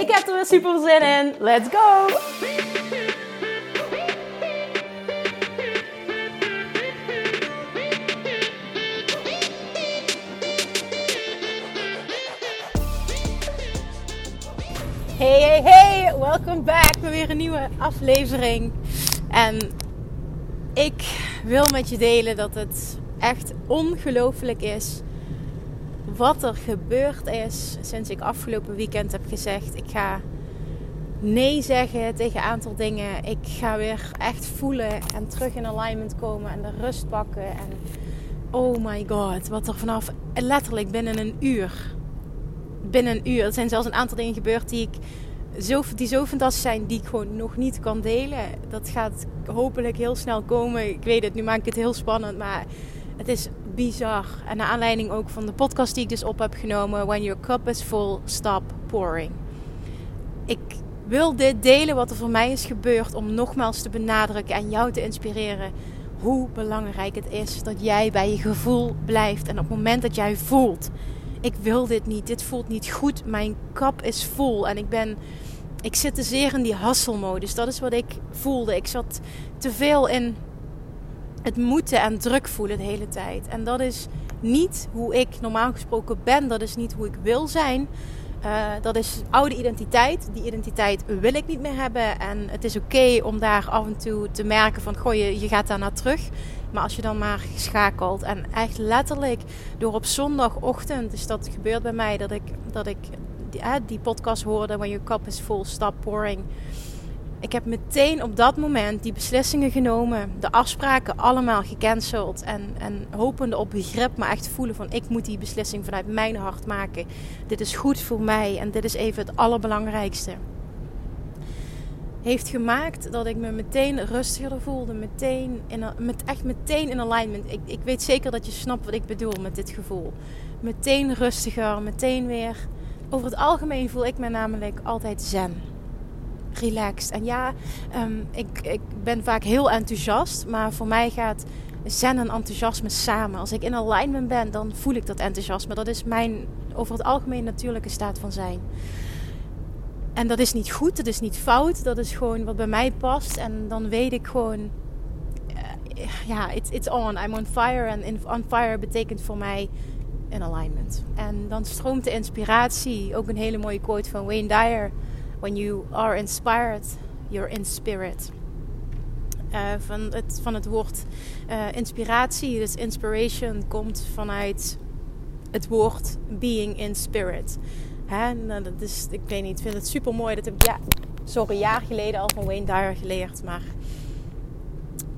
Ik heb er weer super zin in. Let's go! Hey, hey, hey! Welkom back bij weer een nieuwe aflevering. En ik wil met je delen dat het echt ongelooflijk is wat er gebeurd is sinds ik afgelopen weekend heb gezegd: ik ga nee zeggen tegen een aantal dingen. Ik ga weer echt voelen en terug in alignment komen en de rust pakken. En oh my god, wat er vanaf letterlijk binnen een uur. Binnen een uur. Er zijn zelfs een aantal dingen gebeurd die ik zo, die zo fantastisch zijn, die ik gewoon nog niet kan delen. Dat gaat hopelijk heel snel komen. Ik weet het, nu maak ik het heel spannend, maar het is bizar. En naar aanleiding ook van de podcast die ik dus op heb genomen: When your cup is full, stop pouring. Ik wil dit delen wat er voor mij is gebeurd om nogmaals te benadrukken en jou te inspireren hoe belangrijk het is dat jij bij je gevoel blijft. En op het moment dat jij voelt, ik wil dit niet, dit voelt niet goed, mijn kap is vol en ik ben, ik zit te zeer in die hasselmodus. Dat is wat ik voelde. Ik zat te veel in het moeten en druk voelen de hele tijd. En dat is niet hoe ik normaal gesproken ben. Dat is niet hoe ik wil zijn. Uh, dat is oude identiteit. Die identiteit wil ik niet meer hebben. En het is oké om daar af en toe te merken van... Goh, je, je gaat daar naar terug. Maar als je dan maar schakelt. En echt letterlijk door op zondagochtend is dat gebeurd bij mij. Dat ik, dat ik die, die podcast hoorde. When your cup is full, stop pouring. Ik heb meteen op dat moment die beslissingen genomen. De afspraken allemaal gecanceld. En, en hopende op begrip, maar echt voelen van ik moet die beslissing vanuit mijn hart maken. Dit is goed voor mij en dit is even het allerbelangrijkste. Heeft gemaakt dat ik me meteen rustiger voelde. Meteen in, met, echt meteen in alignment. Ik, ik weet zeker dat je snapt wat ik bedoel met dit gevoel. Meteen rustiger, meteen weer. Over het algemeen voel ik me namelijk altijd zen relaxed. En ja, um, ik, ik ben vaak heel enthousiast, maar voor mij gaat zen en enthousiasme samen. Als ik in alignment ben, dan voel ik dat enthousiasme. Dat is mijn over het algemeen natuurlijke staat van zijn. En dat is niet goed, dat is niet fout, dat is gewoon wat bij mij past. En dan weet ik gewoon, uh, ja, it's, it's on, I'm on fire. En on fire betekent voor mij in alignment. En dan stroomt de inspiratie, ook een hele mooie quote van Wayne Dyer When you are inspired, you're in spirit. Uh, van, het, van het woord uh, inspiratie, dus inspiration, komt vanuit het woord being in spirit. Hè? Nou, dat is, ik weet niet, ik vind het super mooi. Dat heb ik ja, sorry, een jaar geleden al van Wayne Dyer geleerd. Maar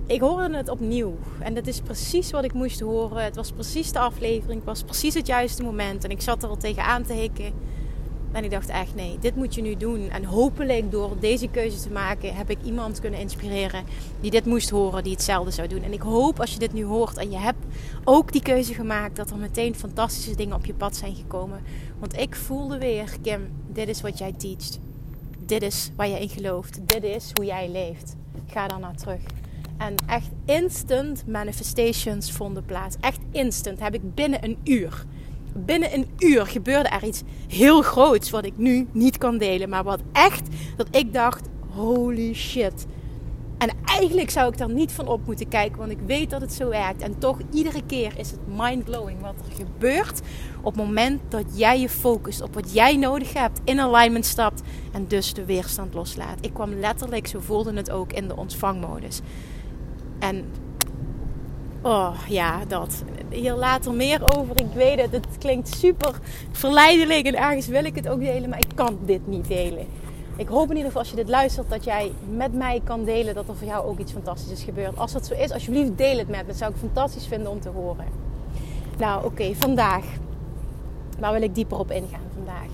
ik hoorde het opnieuw. En dat is precies wat ik moest horen. Het was precies de aflevering. Het was precies het juiste moment. En ik zat er al tegenaan te hikken. En ik dacht echt, nee, dit moet je nu doen. En hopelijk door deze keuze te maken, heb ik iemand kunnen inspireren die dit moest horen, die hetzelfde zou doen. En ik hoop als je dit nu hoort en je hebt ook die keuze gemaakt, dat er meteen fantastische dingen op je pad zijn gekomen. Want ik voelde weer, Kim, dit is wat jij teacht. Dit is waar je in gelooft. Dit is hoe jij leeft. Ga daar naar terug. En echt instant manifestations vonden plaats. Echt instant. Heb ik binnen een uur binnen een uur gebeurde er iets heel groots wat ik nu niet kan delen. Maar wat echt, dat ik dacht, holy shit. En eigenlijk zou ik daar niet van op moeten kijken, want ik weet dat het zo werkt. En toch, iedere keer is het mindblowing wat er gebeurt op het moment dat jij je focust op wat jij nodig hebt, in alignment stapt en dus de weerstand loslaat. Ik kwam letterlijk, zo voelde het ook, in de ontvangmodus. En Oh ja, dat. Hier later meer over. Ik weet het, het klinkt super verleidelijk en ergens wil ik het ook delen, maar ik kan dit niet delen. Ik hoop in ieder geval als je dit luistert dat jij met mij kan delen dat er voor jou ook iets fantastisch is gebeurd. Als dat zo is, alsjeblieft deel het met me. Dat zou ik fantastisch vinden om te horen. Nou oké, vandaag. Waar wil ik dieper op ingaan vandaag?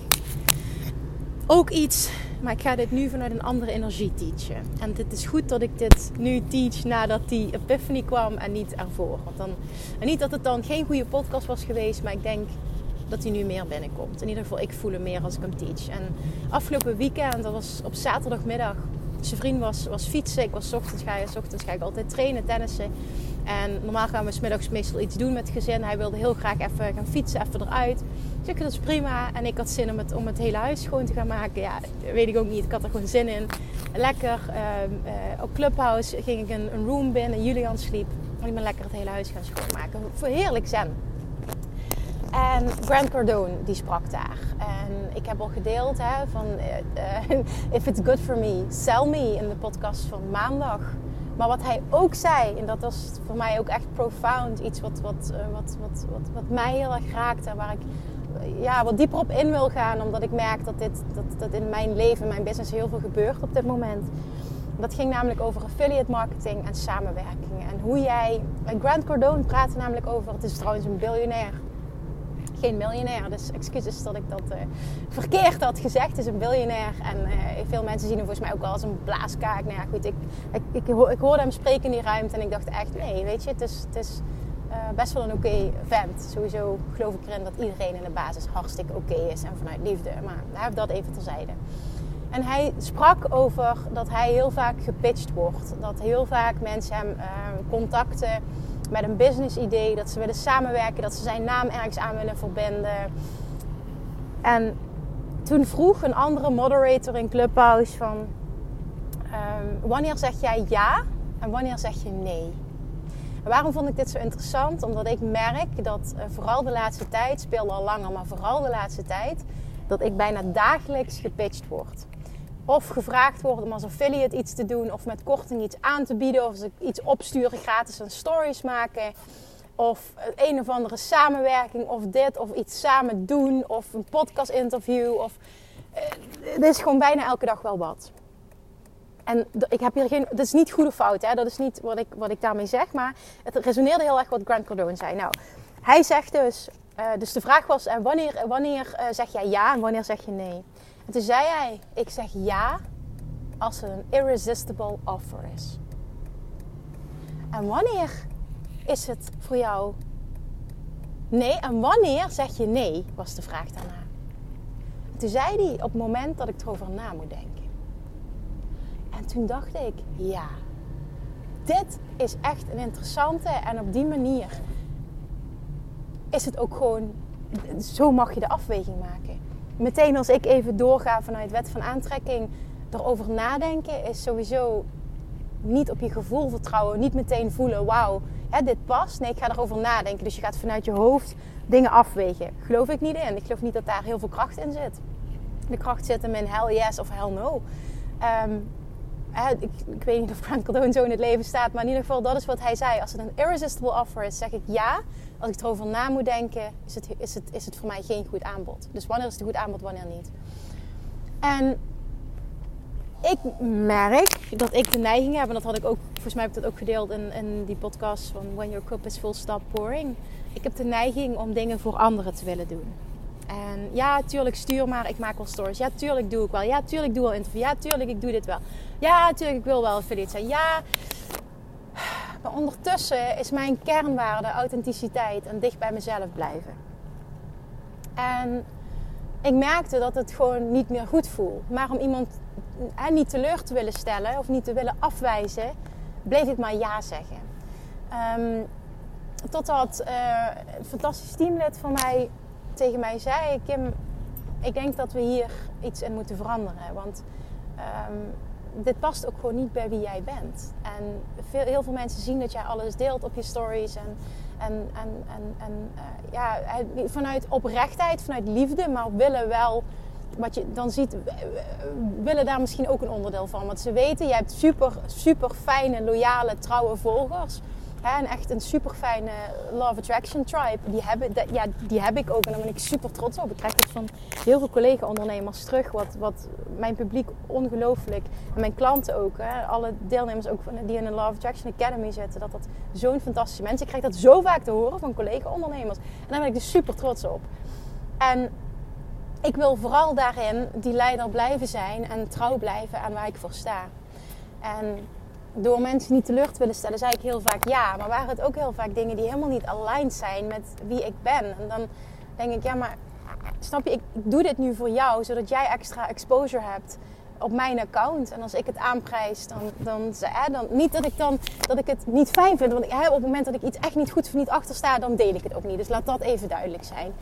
Ook iets maar ik ga dit nu vanuit een andere energie teachen. En het is goed dat ik dit nu teach nadat die epiphany kwam en niet ervoor. Want dan, en niet dat het dan geen goede podcast was geweest, maar ik denk dat hij nu meer binnenkomt. In ieder geval, ik voel hem meer als ik hem teach. En afgelopen weekend, dat was op zaterdagmiddag, zijn vriend was, was fietsen. Ik was ochtends ga, je, ochtends ga ik altijd trainen, tennissen. En normaal gaan we smiddags meestal iets doen met het gezin. Hij wilde heel graag even gaan fietsen, even eruit. Ik dat is prima. En ik had zin om het, hele huis schoon te gaan maken. Ja, weet ik ook niet. Ik had er gewoon zin in. Lekker. Uh, op Clubhouse ging ik een, een room binnen. Julian sliep. En ik ben lekker het hele huis gaan schoonmaken. Heerlijk zen. En Grant Cardone, die sprak daar. En ik heb al gedeeld hè, van... Uh, if it's good for me, sell me in de podcast van maandag. Maar wat hij ook zei, en dat was voor mij ook echt profound, iets wat, wat, wat, wat, wat, wat, mij heel erg raakte en waar ik ja, wat dieper op in wil gaan, omdat ik merk dat, dit, dat, dat in mijn leven, mijn business heel veel gebeurt op dit moment. Dat ging namelijk over affiliate marketing en samenwerking. En hoe jij. Grant Cardone praatte namelijk over. Het is trouwens een biljonair geen miljonair. Dus excuses dat ik dat uh, verkeerd had gezegd. Het is een biljonair. En uh, veel mensen zien hem volgens mij ook wel als een blaaskaak. Nou ja, goed. Ik, ik, ik, ik, hoorde hem spreken in die ruimte. En ik dacht echt, nee, weet je, het is, het is best wel een oké vent. Sowieso geloof ik erin dat iedereen in de basis hartstikke oké is. En vanuit liefde. Maar hij heeft dat even terzijde. En hij sprak over dat hij heel vaak gepitcht wordt. Dat heel vaak mensen hem contacten met een business idee, dat ze willen samenwerken, dat ze zijn naam ergens aan willen verbinden. En toen vroeg een andere moderator in Clubhouse van um, wanneer zeg jij ja en wanneer zeg je nee? En waarom vond ik dit zo interessant? Omdat ik merk dat uh, vooral de laatste tijd, speelde al langer, maar vooral de laatste tijd, dat ik bijna dagelijks gepitcht word of gevraagd wordt om als affiliate iets te doen, of met korting iets aan te bieden, of ze iets opsturen, gratis een stories maken, of een of andere samenwerking, of dit, of iets samen doen, of een podcast interview. Of, uh, het is gewoon bijna elke dag wel wat. En ik heb hier geen, dat is niet goed of fout, hè? dat is niet wat ik, wat ik daarmee zeg, maar het resoneerde heel erg wat Grant Cardone zei. Nou, hij zegt dus, uh, dus de vraag was, wanneer, wanneer zeg jij ja en wanneer zeg je nee? En toen zei hij: Ik zeg ja als er een irresistible offer is. En wanneer is het voor jou nee? En wanneer zeg je nee? Was de vraag daarna. En toen zei hij: Op het moment dat ik erover na moet denken. En toen dacht ik: Ja, dit is echt een interessante. En op die manier is het ook gewoon. Zo mag je de afweging maken meteen als ik even doorga vanuit wet van aantrekking, erover nadenken is sowieso niet op je gevoel vertrouwen. Niet meteen voelen, wauw, dit past. Nee, ik ga erover nadenken. Dus je gaat vanuit je hoofd dingen afwegen. Geloof ik niet in. Ik geloof niet dat daar heel veel kracht in zit. De kracht zit hem in hell yes of hell no. Um, ik, ik, weet niet of Grant Cardone zo in het leven staat, maar in ieder geval dat is wat hij zei. Als het een irresistible offer is, zeg ik ja als ik erover na moet denken, is het, is, het, is het voor mij geen goed aanbod. Dus wanneer is het een goed aanbod, wanneer niet? En ik merk dat ik de neiging heb, en dat had ik ook, volgens mij heb ik dat ook gedeeld in, in die podcast van When Your Cup is Full, Stop Pouring. Ik heb de neiging om dingen voor anderen te willen doen. En ja, tuurlijk, stuur maar. Ik maak wel stories. Ja, tuurlijk doe ik wel. Ja, tuurlijk doe wel interview. Ja, tuurlijk, ik doe dit wel. Ja, tuurlijk, ik wil wel affiliate zijn. Ja, maar ondertussen is mijn kernwaarde authenticiteit en dicht bij mezelf blijven. En ik merkte dat het gewoon niet meer goed voel. Maar om iemand niet teleur te willen stellen of niet te willen afwijzen, bleef ik maar ja zeggen. Um, totdat uh, een fantastisch teamlid van mij tegen mij zei: Kim, ik denk dat we hier iets in moeten veranderen. Want um, dit past ook gewoon niet bij wie jij bent. En veel, heel veel mensen zien dat jij alles deelt op je stories. En, en, en, en, en uh, ja, vanuit oprechtheid, vanuit liefde, maar willen wel wat je dan ziet, willen daar misschien ook een onderdeel van. Want ze weten, jij hebt super, super fijne, loyale, trouwe volgers. En echt een super fijne Love Attraction Tribe. Die, hebben, ja, die heb ik ook en daar ben ik super trots op. Ik krijg dat van heel veel collega-ondernemers terug. Wat, wat mijn publiek ongelooflijk, en mijn klanten ook, hè, alle deelnemers ook die in de Love Attraction Academy zitten. Dat dat zo'n fantastische mensen. Ik krijg dat zo vaak te horen van collega-ondernemers. En daar ben ik dus super trots op. En ik wil vooral daarin die leider blijven zijn en trouw blijven aan waar ik voor sta. En door mensen niet teleur te willen stellen, zei ik heel vaak ja. Maar waren het ook heel vaak dingen die helemaal niet aligned zijn met wie ik ben. En dan denk ik, ja, maar snap je, ik doe dit nu voor jou, zodat jij extra exposure hebt op mijn account. En als ik het aanprijs, dan, dan, dan niet dat ik, dan, dat ik het niet fijn vind. Want hè, op het moment dat ik iets echt niet goed vind, niet achter sta, dan deel ik het ook niet. Dus laat dat even duidelijk zijn.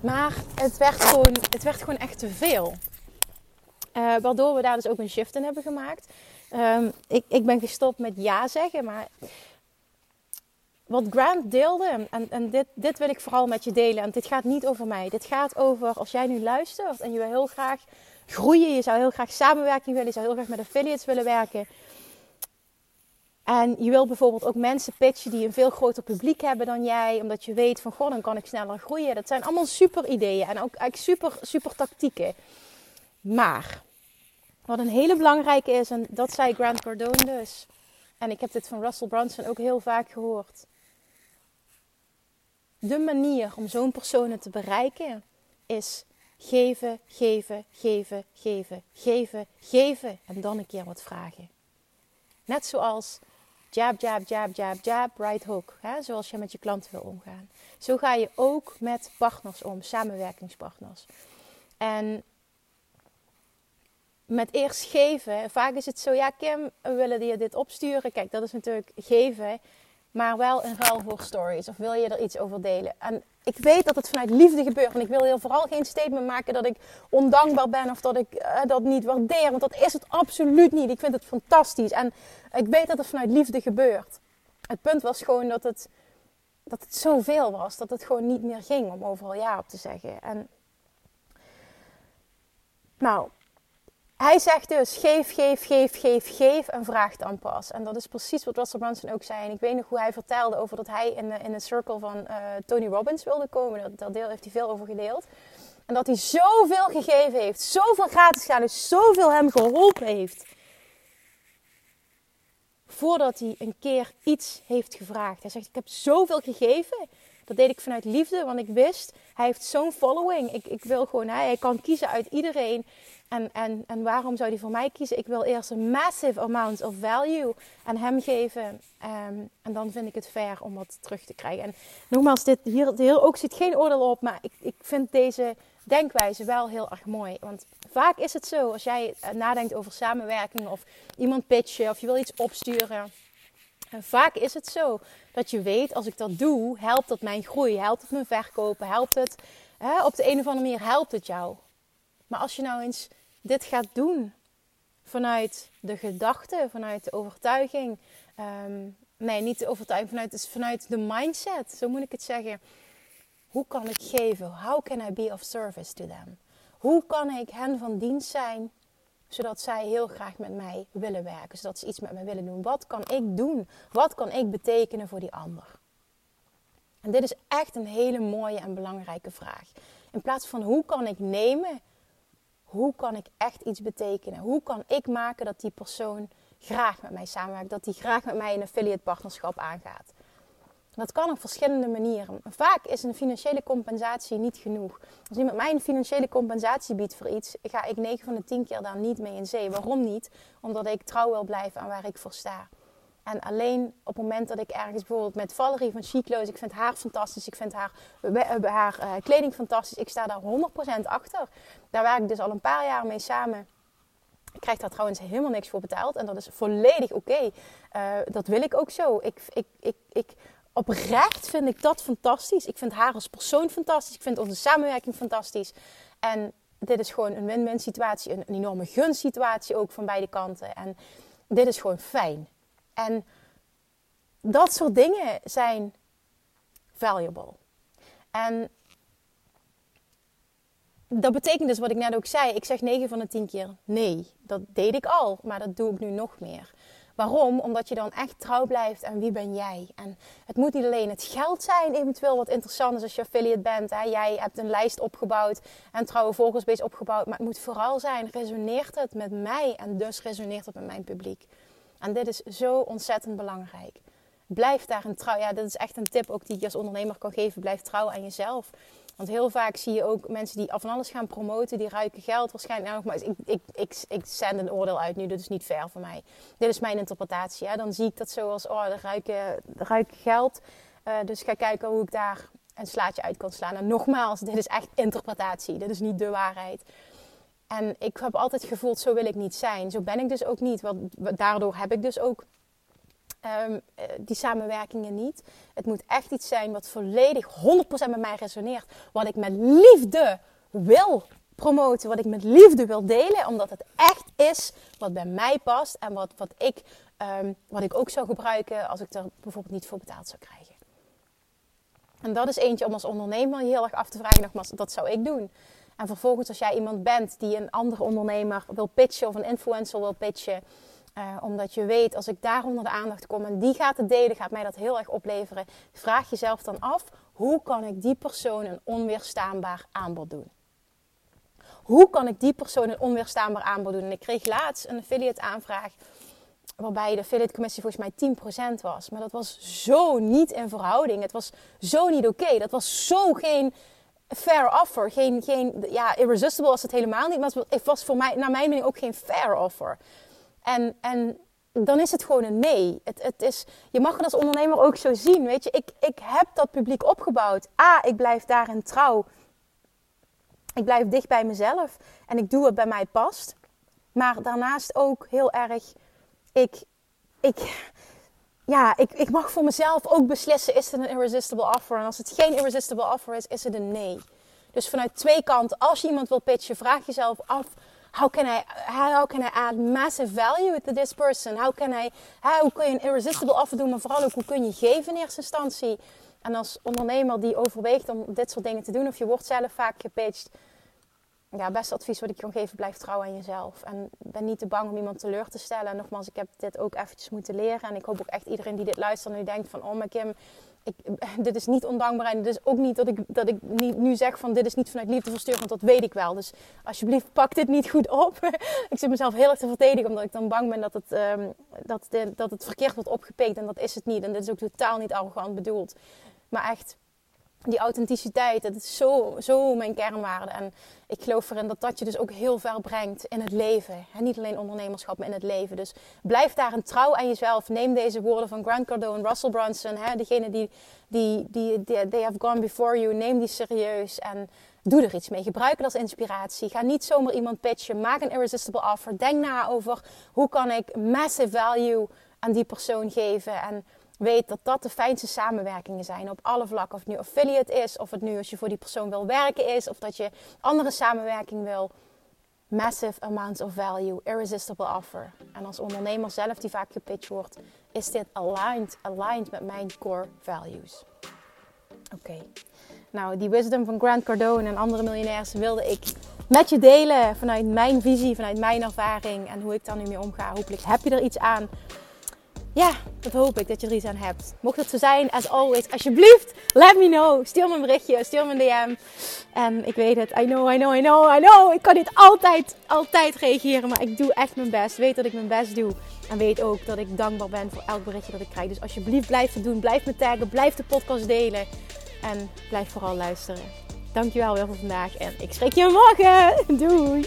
Maar het werd gewoon, het werd gewoon echt te veel. Uh, waardoor we daar dus ook een shift in hebben gemaakt. Um, ik, ik ben gestopt met ja zeggen, maar wat Grant deelde, en, en dit, dit wil ik vooral met je delen, en dit gaat niet over mij. Dit gaat over als jij nu luistert en je wil heel graag groeien, je zou heel graag samenwerking willen, je zou heel graag met affiliates willen werken. En je wil bijvoorbeeld ook mensen pitchen die een veel groter publiek hebben dan jij, omdat je weet van goh, dan kan ik sneller groeien. Dat zijn allemaal super ideeën en ook eigenlijk super, super tactieken. Maar wat een hele belangrijke is, en dat zei Grant Cardone dus. En ik heb dit van Russell Brunson ook heel vaak gehoord. De manier om zo'n persoon te bereiken is geven, geven, geven, geven, geven, geven en dan een keer wat vragen. Net zoals jab, jab, jab, jab, jab, right hook. Hè? Zoals je met je klanten wil omgaan. Zo ga je ook met partners om, samenwerkingspartners. En met eerst geven. Vaak is het zo, ja Kim, we willen je dit opsturen. Kijk, dat is natuurlijk geven, maar wel in ruil voor stories. Of wil je er iets over delen? En ik weet dat het vanuit liefde gebeurt. En ik wil heel vooral geen statement maken dat ik ondankbaar ben of dat ik uh, dat niet waardeer. Want dat is het absoluut niet. Ik vind het fantastisch. En ik weet dat het vanuit liefde gebeurt. Het punt was gewoon dat het, dat het zoveel was. Dat het gewoon niet meer ging om overal ja op te zeggen. En nou, hij zegt dus geef, geef, geef, geef, geef en vraag dan pas. En dat is precies wat Russell Brunson ook zei. En ik weet nog hoe hij vertelde over dat hij in de, in de circle van uh, Tony Robbins wilde komen. Dat, deel heeft hij veel over gedeeld. En dat hij zoveel gegeven heeft, zoveel gratis gedaan zoveel hem geholpen heeft. Voordat hij een keer iets heeft gevraagd. Hij zegt, ik heb zoveel gegeven. Dat deed ik vanuit liefde, want ik wist, hij heeft zo'n following. Ik, ik wil gewoon, hij kan kiezen uit iedereen en, en, en waarom zou hij voor mij kiezen? Ik wil eerst een massive amount of value aan hem geven. Um, en dan vind ik het fair om wat terug te krijgen. En nogmaals, dit, hier, hier ook zit geen oordeel op. Maar ik, ik vind deze denkwijze wel heel erg mooi. Want vaak is het zo, als jij eh, nadenkt over samenwerking of iemand pitchen of je wil iets opsturen. En vaak is het zo dat je weet, als ik dat doe, helpt dat mijn groei, helpt het mijn verkopen, helpt het hè, op de een of andere manier, helpt het jou. Maar als je nou eens dit gaat doen vanuit de gedachte, vanuit de overtuiging. Um, nee, niet de overtuiging, vanuit de mindset, zo moet ik het zeggen. Hoe kan ik geven? How can I be of service to them? Hoe kan ik hen van dienst zijn, zodat zij heel graag met mij willen werken, zodat ze iets met mij willen doen? Wat kan ik doen? Wat kan ik betekenen voor die ander? En dit is echt een hele mooie en belangrijke vraag. In plaats van hoe kan ik nemen, hoe kan ik echt iets betekenen? Hoe kan ik maken dat die persoon graag met mij samenwerkt, dat die graag met mij een affiliate partnerschap aangaat? Dat kan op verschillende manieren. Vaak is een financiële compensatie niet genoeg. Als iemand mij een financiële compensatie biedt voor iets, ga ik 9 van de 10 keer daar niet mee in zee. Waarom niet? Omdat ik trouw wil blijven aan waar ik voor sta. En alleen op het moment dat ik ergens bijvoorbeeld met Valerie van Chicloos, ik vind haar fantastisch, ik vind haar, haar uh, kleding fantastisch, ik sta daar 100% achter. Daar werk ik dus al een paar jaar mee samen. Ik krijg daar trouwens helemaal niks voor betaald en dat is volledig oké. Uh, dat wil ik ook zo. Ik, ik, ik, ik, oprecht vind ik dat fantastisch. Ik vind haar als persoon fantastisch. Ik vind onze samenwerking fantastisch. En dit is gewoon een win-win situatie, een, een enorme gunsituatie ook van beide kanten. En dit is gewoon fijn. En dat soort dingen zijn valuable. En dat betekent dus wat ik net ook zei. Ik zeg 9 van de 10 keer nee. Dat deed ik al, maar dat doe ik nu nog meer. Waarom? Omdat je dan echt trouw blijft aan wie ben jij. En het moet niet alleen het geld zijn, eventueel wat interessant is als je affiliate bent. Hè? Jij hebt een lijst opgebouwd en trouwe volgersbase opgebouwd. Maar het moet vooral zijn, resoneert het met mij en dus resoneert het met mijn publiek. En dit is zo ontzettend belangrijk. Blijf daar een trouw. Ja, dat is echt een tip ook die je als ondernemer kan geven. Blijf trouw aan jezelf. Want heel vaak zie je ook mensen die van alles gaan promoten, die ruiken geld waarschijnlijk. Nou, nogmaals, ik, ik, ik, ik zend een oordeel uit nu, dat is niet fair voor mij. Dit is mijn interpretatie. Hè? Dan zie ik dat zo als, oh, de ruiken, ruiken geld. Uh, dus ga kijken hoe ik daar een slaatje uit kan slaan. En nogmaals, dit is echt interpretatie. Dit is niet de waarheid. En ik heb altijd gevoeld, zo wil ik niet zijn. Zo ben ik dus ook niet. Want daardoor heb ik dus ook um, die samenwerkingen niet. Het moet echt iets zijn wat volledig 100% met mij resoneert. Wat ik met liefde wil promoten. Wat ik met liefde wil delen. Omdat het echt is wat bij mij past. En wat, wat, ik, um, wat ik ook zou gebruiken als ik er bijvoorbeeld niet voor betaald zou krijgen. En dat is eentje om als ondernemer heel erg af te vragen. Nogmaals, dat zou ik doen. En vervolgens als jij iemand bent die een andere ondernemer wil pitchen of een influencer wil pitchen. Uh, omdat je weet, als ik daar onder de aandacht kom en die gaat het delen, gaat mij dat heel erg opleveren. Vraag jezelf dan af, hoe kan ik die persoon een onweerstaanbaar aanbod doen? Hoe kan ik die persoon een onweerstaanbaar aanbod doen? En ik kreeg laatst een affiliate aanvraag waarbij de affiliate commissie volgens mij 10% was. Maar dat was zo niet in verhouding. Het was zo niet oké. Dat was zo geen fair offer. Geen, geen, ja, irresistible was het helemaal niet. Maar het was voor mij, naar mijn mening, ook geen fair offer. En, en dan is het gewoon een nee. Het, het is, je mag het als ondernemer ook zo zien. Weet je, ik, ik heb dat publiek opgebouwd. A, ik blijf daarin trouw. Ik blijf dicht bij mezelf. En ik doe wat bij mij past. Maar daarnaast ook heel erg ik, ik, ja, ik, ik mag voor mezelf ook beslissen: is het een irresistible offer? En als het geen irresistible offer is, is het een nee. Dus vanuit twee kanten, als je iemand wil pitchen, vraag jezelf af: how can I, how can I add massive value to this person? How can I, hoe kun je een irresistible offer doen, maar vooral ook hoe kun je geven in eerste instantie? En als ondernemer die overweegt om dit soort dingen te doen, of je wordt zelf vaak gepitcht, ja, beste advies wat ik je kan geven, blijf trouw aan jezelf. En ben niet te bang om iemand teleur te stellen. En nogmaals, ik heb dit ook eventjes moeten leren. En ik hoop ook echt iedereen die dit luistert en die denkt van... Oh, maar Kim, ik, dit is niet ondankbaar. En dit is ook niet dat ik, dat ik niet, nu zeg van... Dit is niet vanuit liefde verstuurd, want dat weet ik wel. Dus alsjeblieft, pak dit niet goed op. ik zit mezelf heel erg te verdedigen, omdat ik dan bang ben dat het, um, dat, dat het verkeerd wordt opgepikt. En dat is het niet. En dit is ook totaal niet arrogant bedoeld. Maar echt die authenticiteit, dat is zo, zo mijn kernwaarde. En ik geloof erin dat dat je dus ook heel ver brengt in het leven. En niet alleen ondernemerschap, maar in het leven. Dus blijf daar een trouw aan jezelf. Neem deze woorden van Grant Cardone Russell Brunson. Hè, die, die, die, die, they have gone before you. Neem die serieus en doe er iets mee. Gebruik het als inspiratie. Ga niet zomaar iemand pitchen. Maak een irresistible offer. Denk na over hoe kan ik massive value aan die persoon geven. En weet dat dat de fijnste samenwerkingen zijn op alle vlakken. Of het nu affiliate is, of het nu als je voor die persoon wil werken is, of dat je andere samenwerking wil. Massive amounts of value, irresistible offer. En als ondernemer zelf die vaak gepitcht wordt, is dit aligned, aligned met mijn core values. Oké. Nou, die wisdom van Grant Cardone en andere miljonairs wilde ik met je delen vanuit mijn visie, vanuit mijn ervaring en hoe ik daar nu mee omga. Hopelijk heb je er iets aan ja, dat hoop ik dat je er iets aan hebt. Mocht het zo zijn, as always, alsjeblieft, let me know. Stuur me een berichtje, stuur me een DM. En ik weet het, I know, I know, I know, I know. Ik kan niet altijd, altijd reageren, maar ik doe echt mijn best. Weet dat ik mijn best doe. En weet ook dat ik dankbaar ben voor elk berichtje dat ik krijg. Dus alsjeblieft, blijf het doen. Blijf me taggen, blijf de podcast delen. En blijf vooral luisteren. Dankjewel weer voor vandaag en ik spreek je morgen. Doei!